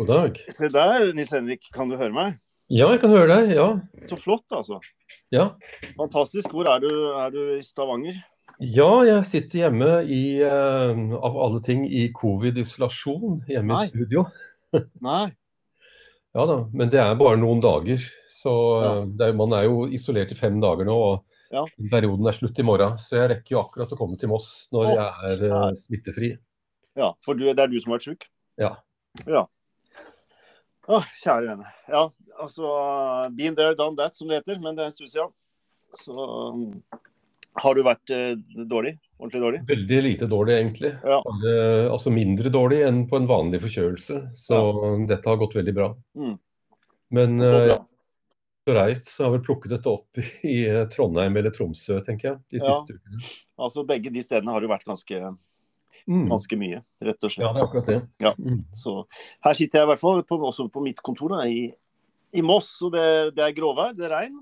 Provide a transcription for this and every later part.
God dag. Se der, Nils Henrik, kan du høre meg? Ja, jeg kan høre deg. Ja. Så flott, altså. Ja, Fantastisk. Hvor er du? Er du i Stavanger? ja jeg sitter hjemme i, uh, av alle ting, i covid-isolasjon hjemme Nei. i studio. Nei. Ja da, men det er bare noen dager. Så Ja. eh, er, man er jo isolert i fem dager nå, og Ja. perioden er slutt i morgen. Så jeg rekker jo akkurat å komme til Moss når oh, jeg er uh, smittefri. Ja, for du, det er du som har vært sjuk? Ja. Ja. Å, kjære vene. Ja, altså Been there, done that, som det heter. Men det er en stund siden. Så um, har du vært eh, dårlig? Ordentlig dårlig? Veldig lite dårlig, egentlig. Ja. Altså mindre dårlig enn på en vanlig forkjølelse. Så dette har gått veldig bra. Mm. Men Så eh, bra. og reist, så har vel plukket dette opp i eh, Trondheim eller Tromsø, tenker jeg, de Ja. siste ukene. Altså Begge de stedene har jo vært ganske. Ganske mye, rett og slett. Ja, det er akkurat det. Ja. Mm. Så her sitter jeg i hvert fall på, også på mitt kontor da, i, i Moss, og det, det er gråvær, det er regn.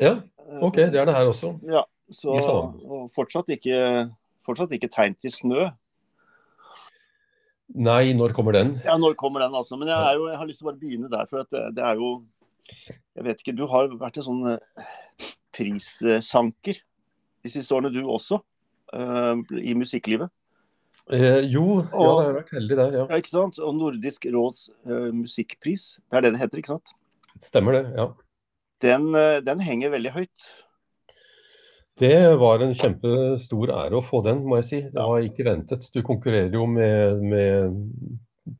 ja, OK, det er det her også. Ja, så og fortsatt ikke, fortsatt ikke tegn til snø. Nei, når kommer den? Ja, når kommer den altså? Men jeg, jo, jeg har lyst til å bare begynne der, for det, det er jo Jeg vet ikke, du har vært en sånn eh, prissanker de siste årene, du også, Uh, i musikklivet. Eh, jo, ja, Og- det har vært heldig der, ja. Ja, ikke sant? Og Nordisk råds uh, musikkpris, det er det det heter, ikke sant? Stemmer det. ja. Den, uh, den henger veldig høyt. Det var en kjempestor ære å få den, må jeg si. Det var ikke ventet. Du konkurrerer jo med, med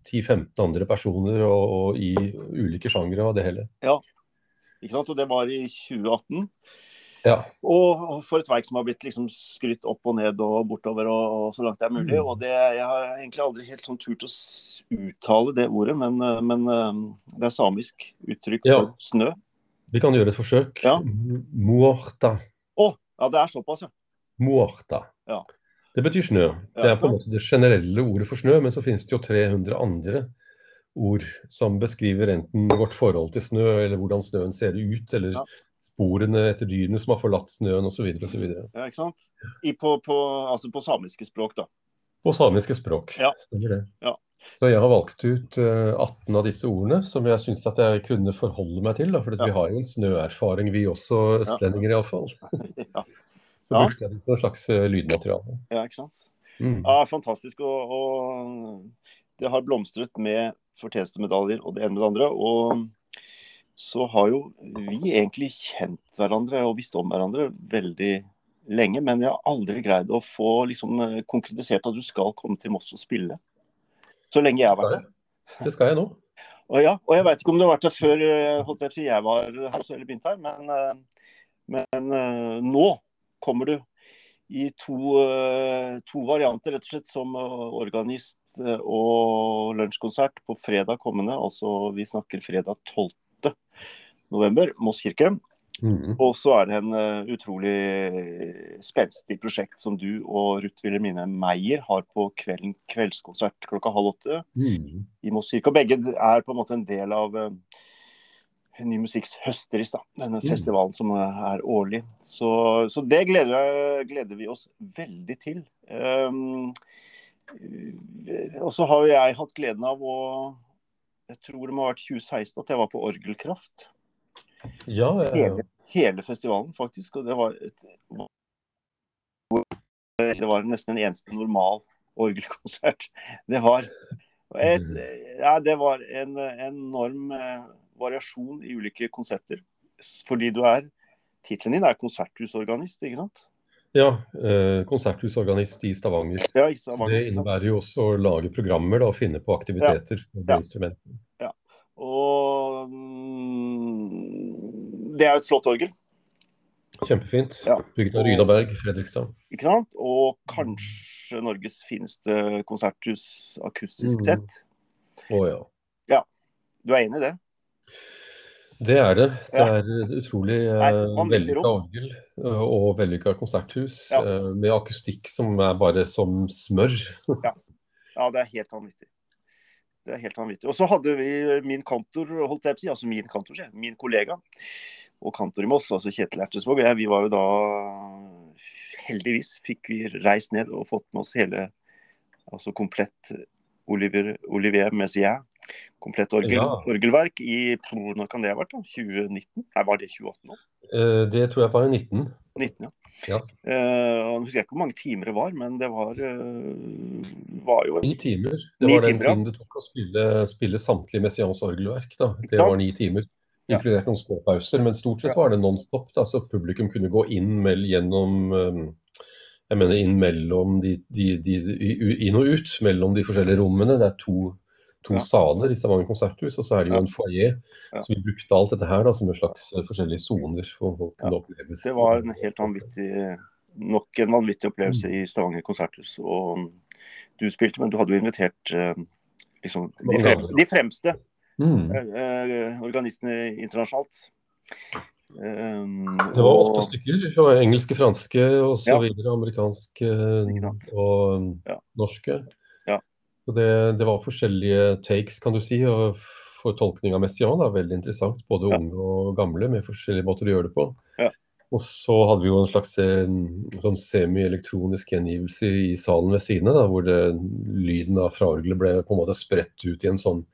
10-15 andre personer og, og i ulike sjangere og det hele. Ja, Ikke sant? Og det var i 2018. Ja. Og for et verk som har blitt liksom skrytt opp og ned og bortover og, og så langt det er mulig. Mm. Og det, jeg har egentlig aldri helt sånn turt å uttale det ordet, men, eh, men eh, det er samisk uttrykk Ja. for snø. Vi kan gjøre et forsøk. Ja. Muorta. Å, ja det er såpass, ja. Muorta. Ja. Det betyr snø. Det er på en måte det generelle ordet for snø, men så finnes det jo 300 andre ord som beskriver enten vårt forhold til snø, eller hvordan snøen ser ut, eller Ja. Sporene etter dyrene som har forlatt snøen osv. ja ikke sant? I, på, på, altså på samiske språk, da. På samiske språk. Ja. Stemmer det. Ja. Så jeg har valgt ut eh, 18 av disse ordene som jeg syns at jeg kunne forholde meg til. Da, for Ja. vi har jo en snøerfaring, vi også, østlendinger iallfall. Ja, Så brukte jeg det som et slags eh, lydmateriale. ja ikke sant? Mm. Ja, fantastisk. Og, og det har blomstret med fortjenestemedaljer og det ene med det andre. Og så har jo vi egentlig kjent hverandre og visst om hverandre veldig lenge, men jeg har aldri greid å få liksom, eh, konkretisert at du skal komme til Moss og spille. Så lenge jeg har vært her. Det skal jeg nå. Og, ja, og jeg veit ikke om du har vært her før eh, holdt jeg, på jeg var her eller begynte her, men, eh, men nå kommer du i to, to varianter, rett og slett, som organist og lunsjkonsert på fredag kommende. Altså vi snakker fredag 12. november, Moss kirke. Mm. Og så er det en uh, utrolig spenstig prosjekt som du og Ruth Wilhelmine Meyer har på kvelden kveldskonsert klokka halv åtte Mm. i Moss kirke. Og begge er på en måte en del av uh, Ny Musikks høstris, da. Denne Mm. festivalen som eh, er årlig. Så, så det gleder, jeg, gleder vi oss veldig til. Um, og så har jeg hatt gleden av å Jeg tror det må ha vært 2016 at jeg var på Orgelkraft. Ja, ja, ja. Hele, hele festivalen, faktisk. Og det var et Det var nesten en eneste normal orgelkonsert. Det var et, ja, det var en enorm eh, variasjon i ulike konsepter. Fordi du er Tittelen din er konserthusorganist, ikke sant? ja eh, konserthusorganist i Stavanger. Ja, i Stavanger Det innebærer jo også å lage programmer da, og finne på aktiviteter med instrumentene Ja. Og mm, det er jo et flott orgel, Kjempefint. Ja. Bygget av Rydaberg, Fredrikstad. ikke sant? Og kanskje Norges fineste konserthus akustisk Mm. sett. Å ja. Du er enig i det? Det er det. Det Ja. er et utrolig eh, vellykka orgel eh, og vellykka konserthus Ja. eh, med akustikk som er bare som smør. Ja, det er helt vanvittig. Det er helt vanvittig. Og så hadde vi min kantor, holdt jeg på å si, altså min kantor, min kollega og kantor i Moss, altså Kjetil Ertesvåg. og jeg, Vi var jo da Heldigvis fikk vi reist ned og fått med oss hele, altså komplett Olivier, Olivier Messier komplett orgel, Ja. orgelverk i Når kan det ha vært? da? 2019? Nei, var det 2018 nå? Eh, Det tror jeg var i 19. 19, ja. Ja. Uh, husker jeg ikke hvor mange timer det var, men det var, uh, var jo Ni timer. Det Ni var den timer, tiden det tok å spille, spille samtlige Messians orgelverk. Da. Det var ni timer. Ja. Inkludert noen småpauser, men stort sett var det non-stop. da, Så publikum kunne gå inn gjennom eh, Jeg mener inn mellom de, de, de, inn og ut mellom de forskjellige rommene. Det er to, to Ja. saler i Stavanger konserthus, og så er det jo en foyer. Ja. Så vi brukte alt dette her da, som en slags eh, forskjellige soner for folk kunne oppleves. Det var en helt vanvittig nok en vanvittig opplevelse i Stavanger konserthus. Og du spilte, men du hadde jo invitert eh, liksom, de, Mange frem, de fremste Mm. eh, eh, organistene internasjonalt. Um, Det var åtte stykker. Det var engelske, franske og så Ja. videre. Amerikanske og Ja. norske. Ja. Så det, det var forskjellige takes, kan du si, og fortolkning av Messian er veldig interessant. Både Ja. unge og gamle, med forskjellige måter å gjøre det på. Ja. Og så hadde vi jo en slags sånn semi-elektronisk gjengivelse i salen ved siden av, hvor det, lyden av fraorgelet ble på en måte spredt ut i en sånn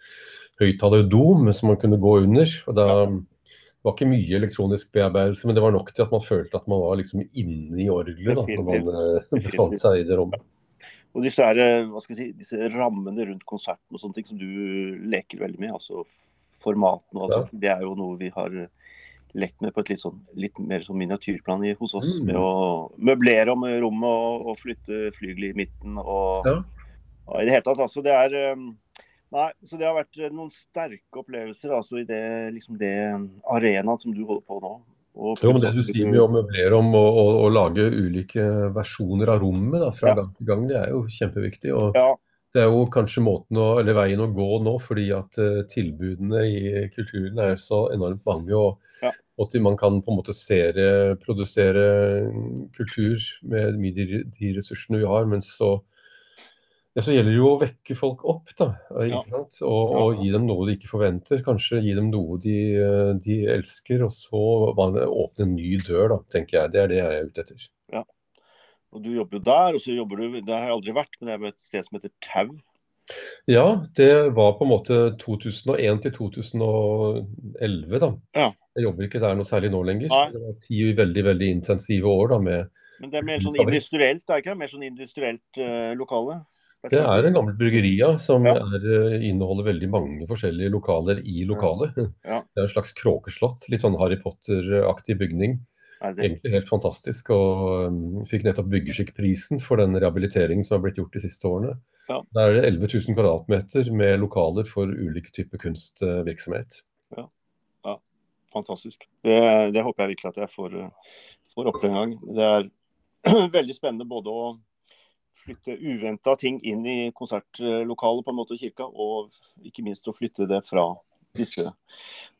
høyttalerdom som man kunne gå under. og da det var ikke mye elektronisk bearbeidelse, men det var nok til at man følte at man var liksom inne i orgelet da, når man eh, befant seg i det rommet. Og disse, her, eh, si, disse rammene rundt konserten og sånne ting som du leker veldig med, altså formatene og alt Ja. det er jo noe vi har eh, lekt med på et litt, sånn, litt mer sånn miniatyrplan i, hos oss. Mm. Med å møblere om rommet og, og flytte flygelet i midten. Og, Ja. og i det hele tatt, altså. Det er Nei, så det har vært eh, noen sterke opplevelser altså, i det, liksom det arenaen som du holder på nå. Og Jo, men Det du sier med å møblere om og, og, og lage ulike versjoner av rommet da, fra Ja. gang til gang, det er jo kjempeviktig. og Ja, Det er jo kanskje måten å, eller veien å gå nå, fordi at uh, tilbudene i kulturen er så enormt mange. og Ja. og man kan på en måte sere, produsere kultur med de, de ressursene vi har, men så ja, så gjelder det jo å vekke folk opp, da. Ja. Og, og gi dem noe de ikke forventer. Kanskje gi dem noe de, eh, de elsker, og så åpne en ny dør, da, tenker jeg. Det er det jeg er ute etter. Ja. og du jobber jo der, og så jobber du Der har jeg aldri vært, men det er jo et sted som heter Tau. Ja, det var på en måte 2001 til 2011, da. Ja. Jeg jobber ikke der noe særlig nå lenger. Nei. Det var ti veldig veldig intensive år da med Men det er mer sånn industrielt, er det ikke? Mer sånn industrielt uh, lokale? Det er en gammel bryggeri ja, som Ja. er, eh, inneholder veldig mange forskjellige lokaler i lokalet. Ja. Det er en slags kråkeslott, litt sånn Harry Potter-aktig bygning. Er Egentlig helt fantastisk, og um, fikk nettopp Byggeskikkprisen for den rehabiliteringen som har blitt gjort de siste årene. Ja. Der er det 11 000 kvadratmeter med lokaler for ulike typer kunstvirksomhet. Ja, fantastisk. Det, det håper jeg virkelig at jeg får, eh, får oppleve en gang. Det er veldig spennende både å flytte uventa ting inn i konsertlokalet på en måte, kirka, og ikke minst å flytte det fra disse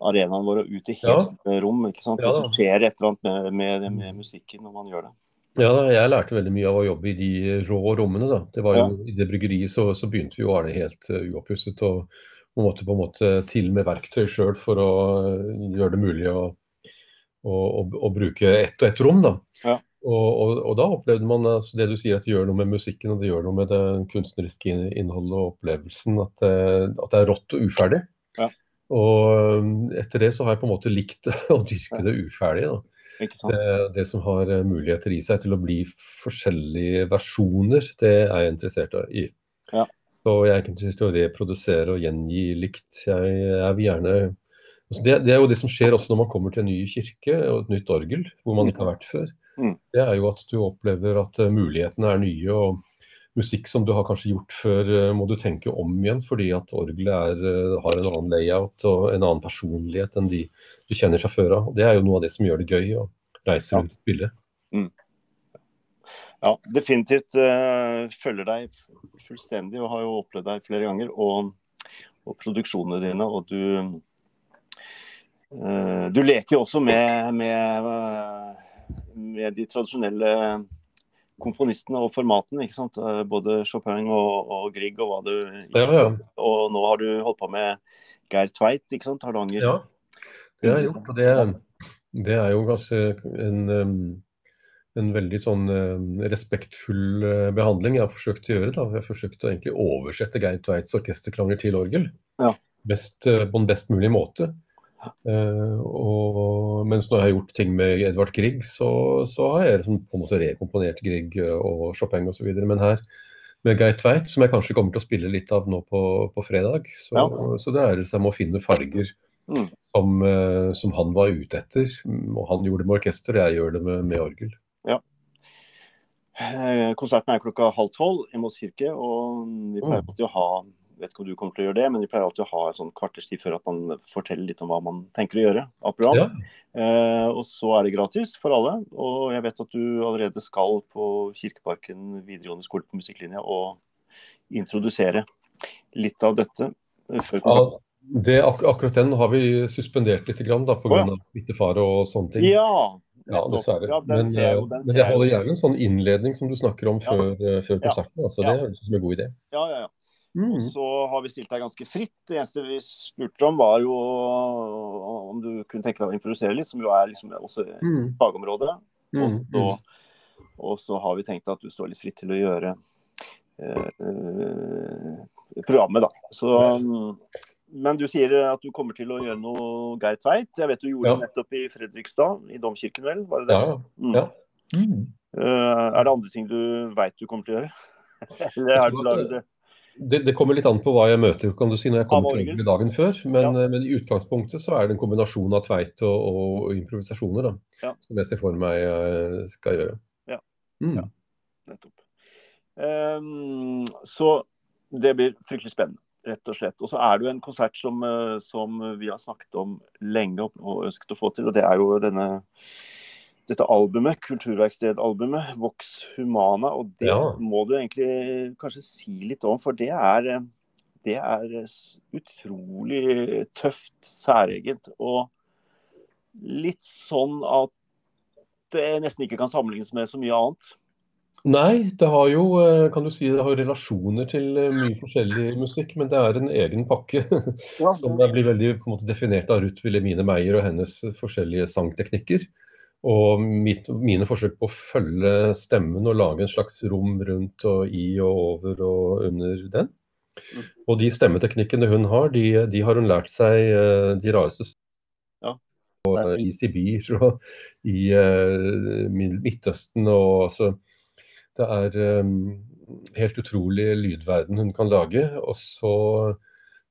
arenaene våre ut i hele rom. ikke sant? Ja, det skjer et eller annet med, med, med musikken når man gjør det. Ja, da, jeg lærte veldig mye av å jobbe i de rå rommene. da. Det var jo, I det bryggeriet så, så begynte vi å det helt uh, uoppusset. og man måtte på en måte til med verktøy sjøl for å gjøre det mulig å, å, å, å bruke ett og ett rom. da. Ja. Og, og, og da opplevde man altså det du sier, at det gjør noe med musikken og det gjør noe med det kunstneriske inn- innholdet og opplevelsen. At, det- at det er rått og uferdig. Ja. Og um, etter det så har jeg på en måte likt å dyrke det uferdige. Det, det som har eh, muligheter i seg til å bli forskjellige versjoner, det er jeg interessert i. Ja. Så jeg er ikke interessert i å reprodusere og gjengi likt. Jeg, jeg vil gjerne altså det, det er jo det som skjer også når man kommer til en ny kirke og et nytt orgel, hvor man ikke har vært før. Mm. Det er jo at du opplever at eh, mulighetene er nye. og Musikk som du har kanskje gjort før, eh, må du tenke om igjen, fordi at orgelet er, eh, har en annen layout og en annen personlighet enn de du kjenner fra før av. Det er jo noe av det som gjør det gøy å reise rundt og spille. Ja, definitivt uh, følger deg fullstendig og har jo opplevd deg flere ganger. Og, og produksjonene dine. Og du uh, Du leker jo også med, med, eh, med de tradisjonelle komponistene og formatene. ikke sant? Eh, Både Chopin og, og Grieg og hva du Ja, ja. Og nå har du holdt på med Geir Tveit, ikke sant? Hardanger. Ja, det har jeg gjort. Og det, det er jo kanskje en, en veldig sånn respektfull uh, behandling jeg har forsøkt å gjøre. da. Jeg har forsøkt å egentlig oversette Geir Tveits orkesterklanger til orgel. Ja. best, eh, på en best mulig måte. Eh, og, mens når jeg har gjort ting med Edvard Grieg, så, så har jeg liksom på en måte rekomponert Grieg eh, og Chopin osv. Men her med Geir Tveit, som jeg kanskje kommer til å spille litt av nå på, på fredag, så, Ja. så dreier det seg å finne farger Mm. som, eh, som han var ute etter. Og han gjorde det med orkester, jeg gjør det med, med orgel. Ja. Konserten er klokka halv tolv i Moss kirke, og vi pleier Mm. alltid å ha vet ikke om du kommer til å gjøre det, men vi pleier alltid å ha et sånn kvarters tid før at man forteller litt om hva man tenker å gjøre av program. Ja, Eh, og så er det gratis for alle. Og jeg vet at du allerede skal på Kirkeparken videregående skole på musikklinja og introdusere litt av dette. eh, Før ja det, ak akkurat den har vi suspendert litt pga. Oh, ja. smittefare og sånne ting. Ja, Ja, dessverre. Ja, men, jo, eh, men jeg holder gjerne en sånn innledning som du snakker om før, eh, før konserten. Altså. Det høres ut som en god idé. Ja, ja, ja. Mm. Og så har vi stilt deg ganske fritt. Det eneste vi spurte om, var jo om du kunne tenke deg å improvisere litt, som jo er liksom også Mm. fagområdet. Mm. Og, så, og så har vi tenkt at du står litt fritt til å gjøre eh, eh, programmet, da. Så, mm, men du sier at du kommer til å gjøre noe Geir Tveit. Jeg vet du gjorde Ja. det nettopp i Fredrikstad, i Domkirken vel? Var det det? Ja. Mm. ja. Mm. Uh, er det andre ting du veit du kommer til å gjøre? Eller er du, lar du det Det, det kommer litt an på hva jeg møter kan du si, når jeg kommer til orgel dagen før. Men, Ja. eh, men i utgangspunktet så er det en kombinasjon av tveit og, og improvisasjoner da, Ja. som jeg ser for meg skal gjøre. Ja. Mm. Ja. nettopp. Um, så det blir fryktelig spennende, rett og slett. Og så er det jo en konsert som, eh, som vi har snakket om lenge og ønsket å få til, og det er jo denne dette albumet, kulturverkstedalbumet, Vox Humana. Og det Ja. må du egentlig kanskje si litt om, for det er, eh, det er utrolig tøft, særegent. Og litt sånn at det nesten ikke kan sammenlignes med så mye annet. Nei, det har jo eh, kan du si, det har relasjoner til eh, mye forskjellig musikk, men det er en egen pakke som blir veldig på en måte, definert av Ruth Wilhelmine Meyer og hennes forskjellige sangteknikker. Og mitt, mine forsøk på å følge stemmen og lage en slags rom rundt og i og over og under den. Mm. Og de stemmeteknikkene hun har, de, de har hun lært seg eh, de rareste Ja. og, i Sibir og i uh, Midtøsten og altså Det er um, helt utrolig lydverden hun kan lage. Og så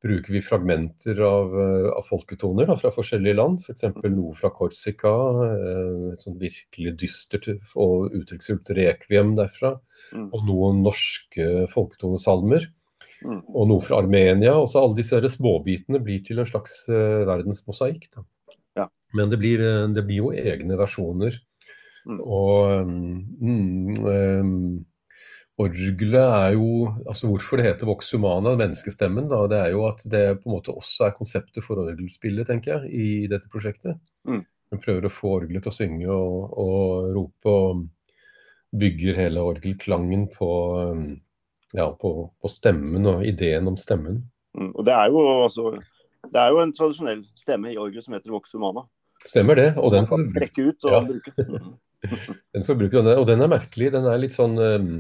bruker vi fragmenter av, eh, av folketoner da, fra forskjellige land. F.eks. noe fra Korsika, eh, sånn virkelig dystert og uttrykksfullt rekviem derfra. Mm. Og noen norske folketonesalmer. Mm. Og noe fra Armenia. Og så alle disse småbitene blir til en slags uh, verdensmosaikk. Ja. Men det blir, eh, det blir jo egne versjoner. Mm. Og um, um, orgelet er jo altså Hvorfor det heter Vox Humana, menneskestemmen, da, det er jo at det på en måte også er konseptet for orgelspillet, tenker jeg, i dette prosjektet. Mm. Prøver å få orgelet til å synge og, og rope, og bygger hele orgelklangen på, um, ja, på, på stemmen og ideen om stemmen. Mm. Og det er jo altså det er jo en tradisjonell stemme i orgelet som heter Vox Humana. Stemmer det, og den kan får, trekke ut og Ja. bruke. Den får bruke denne, og den er merkelig. Den er litt sånn um,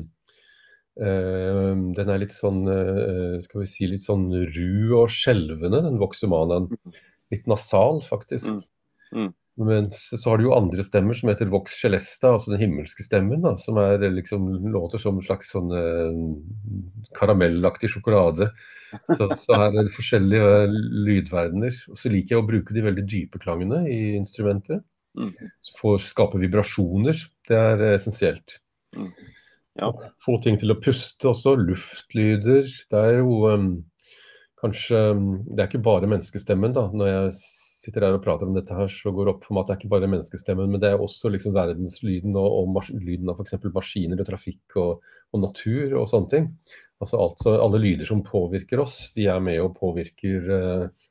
Den er litt sånn, uh, skal vi si, litt sånn ru og skjelvende, den voksumanaen. Litt nasal, faktisk. Mm. Mm. Mens så har du jo andre stemmer som heter Vox Celesta, altså den himmelske stemmen, da, som er liksom låter som en slags sånn eh, karamellaktig sjokolade. Så, så her er det forskjellige eh, lydverdener. Og så liker jeg å bruke de veldig dype klangene i instrumentet. Mm. For å skape vibrasjoner. Det er eh, essensielt. Mm. Ja. Få ting til å puste også. Luftlyder. Det er jo um, kanskje um, Det er ikke bare menneskestemmen, da. Når jeg sitter der og prater om dette her, så går det opp for meg at det er ikke bare menneskestemmen, men det er også liksom verdenslyden og, og mas lyden av f.eks. maskiner og trafikk og, og natur og sånne ting. Altså, altså alle lyder som påvirker oss, de er med og påvirker uh,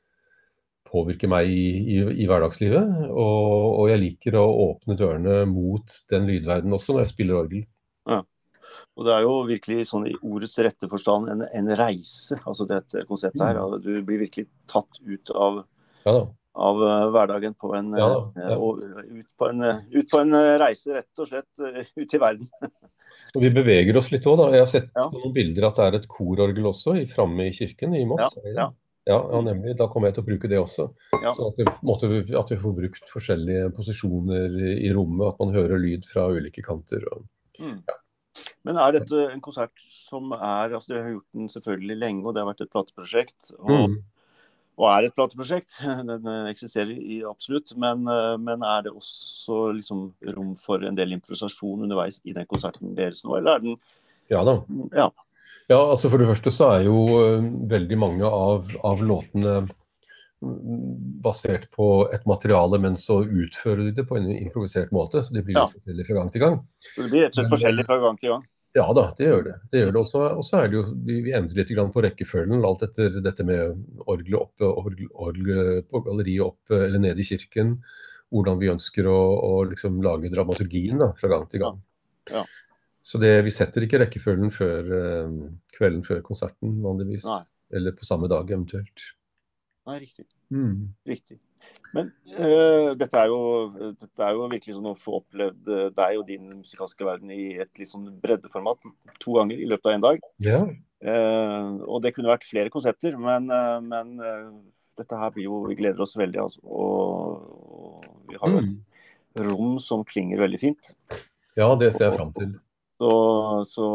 påvirker meg i, i, i hverdagslivet. Og, og, jeg liker å åpne dørene mot den lydverdenen også når jeg spiller orgel. Og det er jo virkelig sånn i ordets rette forstand en, en reise, altså dette konseptet her. Mm. Du blir virkelig tatt ut av, Ja av eh, hverdagen på en, Ja, eh, ja. og ut på en, eh, ut på en eh, reise, rett og slett, eh, ut i verden. Og vi beveger oss litt òg, da. Jeg har sett Ja. noen bilder at det er et kororgel også i, framme i kirken i Moss. Ja, ja. Ja, ja, nemlig. Da kommer jeg til å bruke det også. Ja. Så at, vi- at vi får brukt forskjellige posisjoner i, rommet, at man hører lyd fra ulike kanter. Og, Mm. Men er dette en konsert som er altså Dere har gjort den selvfølgelig lenge, og det har vært et plateprosjekt. Og, Mm. og er et plateprosjekt. Den eh, eksisterer i absolutt. Men, eh, men er det også liksom rom for en del improvisasjon underveis i den konserten deres nå, eller er den Ja da. Ja. Ja, altså For det første så er jo eh, veldig mange av, av låtene basert på et materiale, men så utfører de det på en improvisert måte. Så de blir Ja. litt forskjellige fra gang til gang. Så det blir rett og slett forskjellig fra gang til gang. Ja da, det gjør det. det, gjør det. Og så er det jo, vi, vi endrer litt grann på rekkefølgen. Alt etter dette med orgelet opp, orgel, orgel på galleriet opp eller nede i kirken. Hvordan vi ønsker å, å liksom lage dramaturgien da, fra gang til gang. Ja. Så det, vi setter ikke rekkefølgen før eh, kvelden før konserten vanligvis. Nei. Eller på samme dag eventuelt. Nei, riktig. Mm. Riktig. Men uh, dette, er jo, dette er jo virkelig sånn å få opplevd eh, deg og din musikalske verden i et litt sånn breddeformat to ganger i løpet av en dag. Ja. Uh, og det kunne vært flere konsepter, men, uh, men dette her blir jo Vi gleder oss veldig, altså. Og, og vi har jo et Mm. rom som klinger veldig fint. ja, det ser jeg fram til. Så, så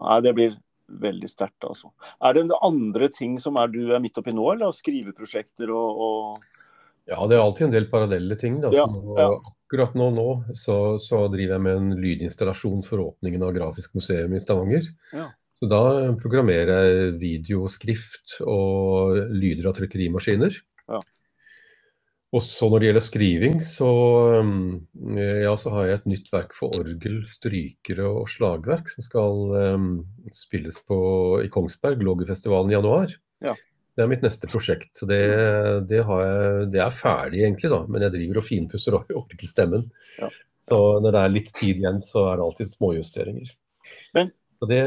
Nei, det blir veldig sterkt, altså. Er det andre ting som er du er midt oppi nå, eller skriveprosjekter og, og Ja, det er alltid en del parallelle ting. Da. Ja, nå, ja. Akkurat nå, nå så, så driver jeg med en lydinstallasjon for åpningen av Grafisk museum i Stavanger. Ja. Så da programmerer jeg videoskrift og lyder av trykkerimaskiner. Ja. Og så når det gjelder skriving, så, um, ja, så har jeg et nytt verk for orgel, strykere og slagverk som skal um, spilles på, i Kongsberg, Lågerfestivalen i januar. Ja. Det er mitt neste prosjekt. så det, det, har jeg, det er ferdig egentlig, da. Men jeg driver og finpusser or- orgelstemmen. Ja. Så når det er litt tid igjen, så er det alltid småjusteringer. Men- Det,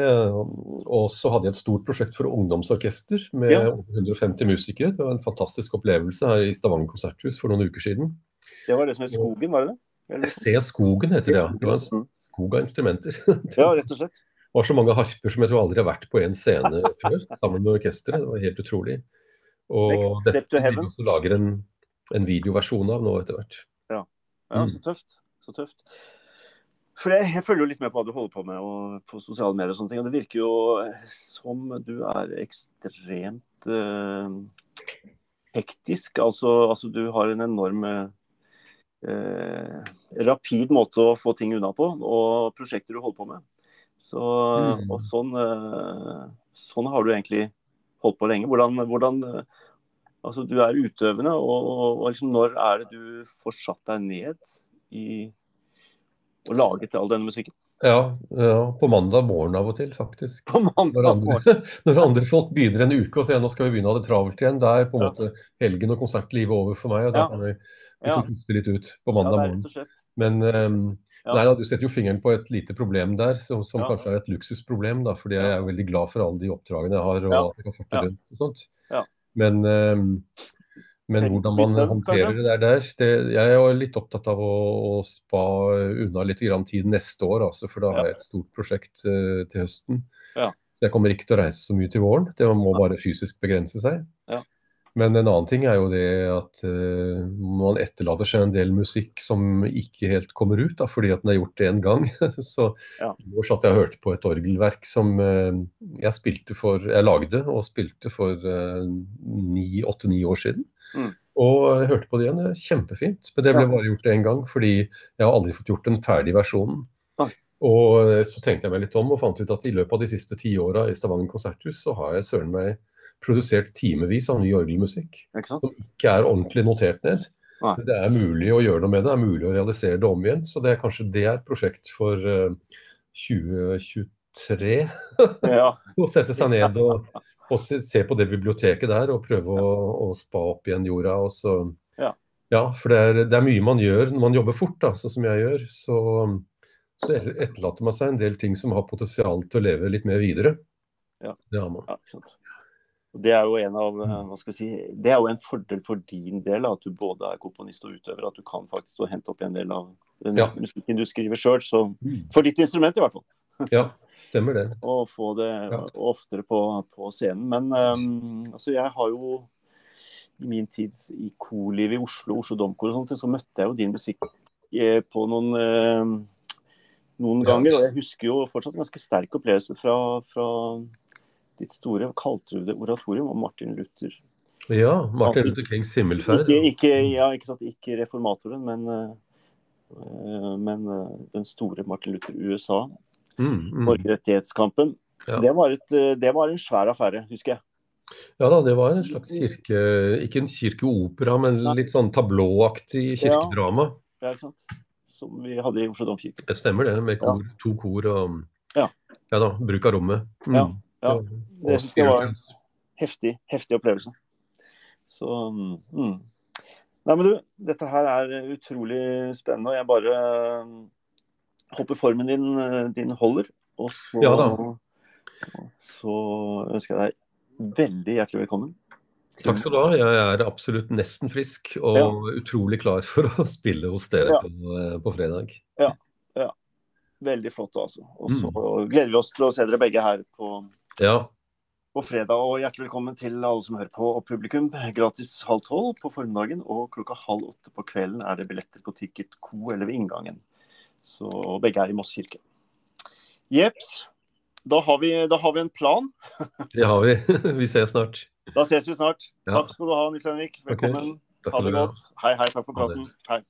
og så hadde jeg et stort prosjekt for ungdomsorkester med Ja. 150 musikere. Det var en fantastisk opplevelse her i Stavanger konserthus for noen uker siden. Det var det som het Skogen, var det det? Eller? Se skogen heter det, ja. Det var en Mm. skog av instrumenter. Ja, rett og slett. Det var så mange harper som jeg tror aldri har vært på en scene før, sammen med orkesteret. Det var helt utrolig. Og Next step dette vil vi også lager en, en videoversjon av nå etter hvert. Ja, ja, så tøft. Så tøft. For jeg, jeg følger jo litt med på hva du holder på med og på sosiale medier og sånne ting. Og det virker jo som du er ekstremt eh, hektisk. Altså, altså du har en enorm eh, rapid måte å få ting unna på, og prosjekter du holder på med. Så, Mm. Og sånn, eh, sånn har du egentlig holdt på lenge. Hvordan, hvordan Altså, du er utøvende, og, og, og liksom, når er det du får satt deg ned i og laget all denne musikken? Ja, ja, på mandag morgen av og til, faktisk. På mandag morgen. andre, når andre folk begynner en uke og sier nå skal vi begynne å ha det travelt igjen, da er på en Ja. måte helgen og konsertlivet over for meg. og Da Ja. kan vi Ja, liksom puste litt ut på ja, mandag morgen. og slett. Men um, Ja. nei da, du setter jo fingeren på et lite problem der, som, som Ja. kanskje er et luksusproblem. da, fordi jeg er veldig glad for alle de oppdragene jeg har, og Ja. at jeg kan forte Ja. rundt og sånt. Ja. Men, ehm, men hvordan man håndterer det der, det, Jeg er jo litt opptatt av å, å spa unna litt grann tid neste år, altså, for da har jeg et stort prosjekt uh, til høsten. Ja. Jeg kommer ikke til å reise så mye til våren. Det må bare fysisk begrense seg. Men en annen ting er jo det at uh, man etterlater seg en del musikk som ikke helt kommer ut, da, fordi at den er gjort én gang. så Ja. Nå satt jeg og hørte på et orgelverk som uh, jeg spilte for Jeg lagde og spilte for åtte-ni år siden. Mm. Og jeg hørte på det igjen. Kjempefint. Men det ble bare gjort én gang, fordi jeg har aldri fått gjort den ferdige versjonen. Og eh, så tenkte jeg meg litt om og fant ut at i løpet av de siste ti åra i Stavanger konserthus, så har jeg søren meg produsert timevis av ny orgelmusikk Ikke som ikke er ordentlig notert ned. Nei. Det er mulig å gjøre noe med det, det er mulig å realisere det om igjen. Så det er kanskje det er et prosjekt for uh, 2023. Ja. Å sette seg ned og, og se, på det biblioteket der og prøve å, å spa opp igjen jorda. Og så, Ja. ja, for det er, det er mye man gjør når man jobber fort, da, sånn som jeg gjør. Så, så etterlater man seg en del ting som har potensial til å leve litt mer videre. Ja. Det har man. Ja, Det er jo en av, eh, hva skal vi si, det er jo en fordel for din del, at du både er komponist og utøver. At du kan faktisk hente opp en del av den Ja. musikken du skriver sjøl. Mm. For ditt instrument, i hvert fall. Ja. Stemmer det. Og få det Ja. oftere på, på scenen. Men um, altså, jeg har jo i min tid i korlivet i Oslo, Oslo Domkor og sånt, så møtte jeg jo din musikk eh, på noen, uh, noen ganger. Og jeg husker jo fortsatt en ganske sterk opplevelse fra, fra ditt store, kalte du det oratorium om Martin Luther. Ja, Martin Alltid. Luther Kings himmelferd. Ikke, ikke, ja, ikke, ikke reformatoren, men, eh, men eh, den store Martin Luther USA. Mm, mm. Borgerrettighetskampen. Ja. Det, var et, eh, det var en svær affære, husker jeg. Ja da, det var en slags kirke... Ikke en kirkeopera, men litt sånn tablåaktig kirkedrama. Ja, ikke sant? Som vi hadde i Oslo domkirke. Det stemmer det, med kor, to kor og Ja. ja da, bruk av rommet. Mm. Ja, ja. Det syns jeg var- en Heftig, heftig opplevelse. Så mm. Nei, men du, dette her er utrolig spennende, og jeg bare mm, håper formen din, din holder. Og så, Ja og så ønsker jeg deg veldig hjertelig velkommen. Takk skal du ha. Jeg er absolutt nesten frisk og Ja. utrolig klar for å spille hos dere Ja. på, eh, på fredag. Veldig flott, altså. Og så Mm. gleder vi oss til å se dere begge her på, Ja, på fredag. Og hjertelig velkommen til alle som hører på, og publikum. Gratis halv tolv på formiddagen, og klokka halv åtte på kvelden er det billetter på Ticket Co eller ved inngangen. Så begge er i Moss kirke. Jepps. Da har, vi, da har vi en plan. det har vi. Vi ses snart. Da ses vi snart. Takk skal du ha, Nils Henrik. Velkommen. Okay. Ha det godt. Hei, hei. Takk for praten. Hei.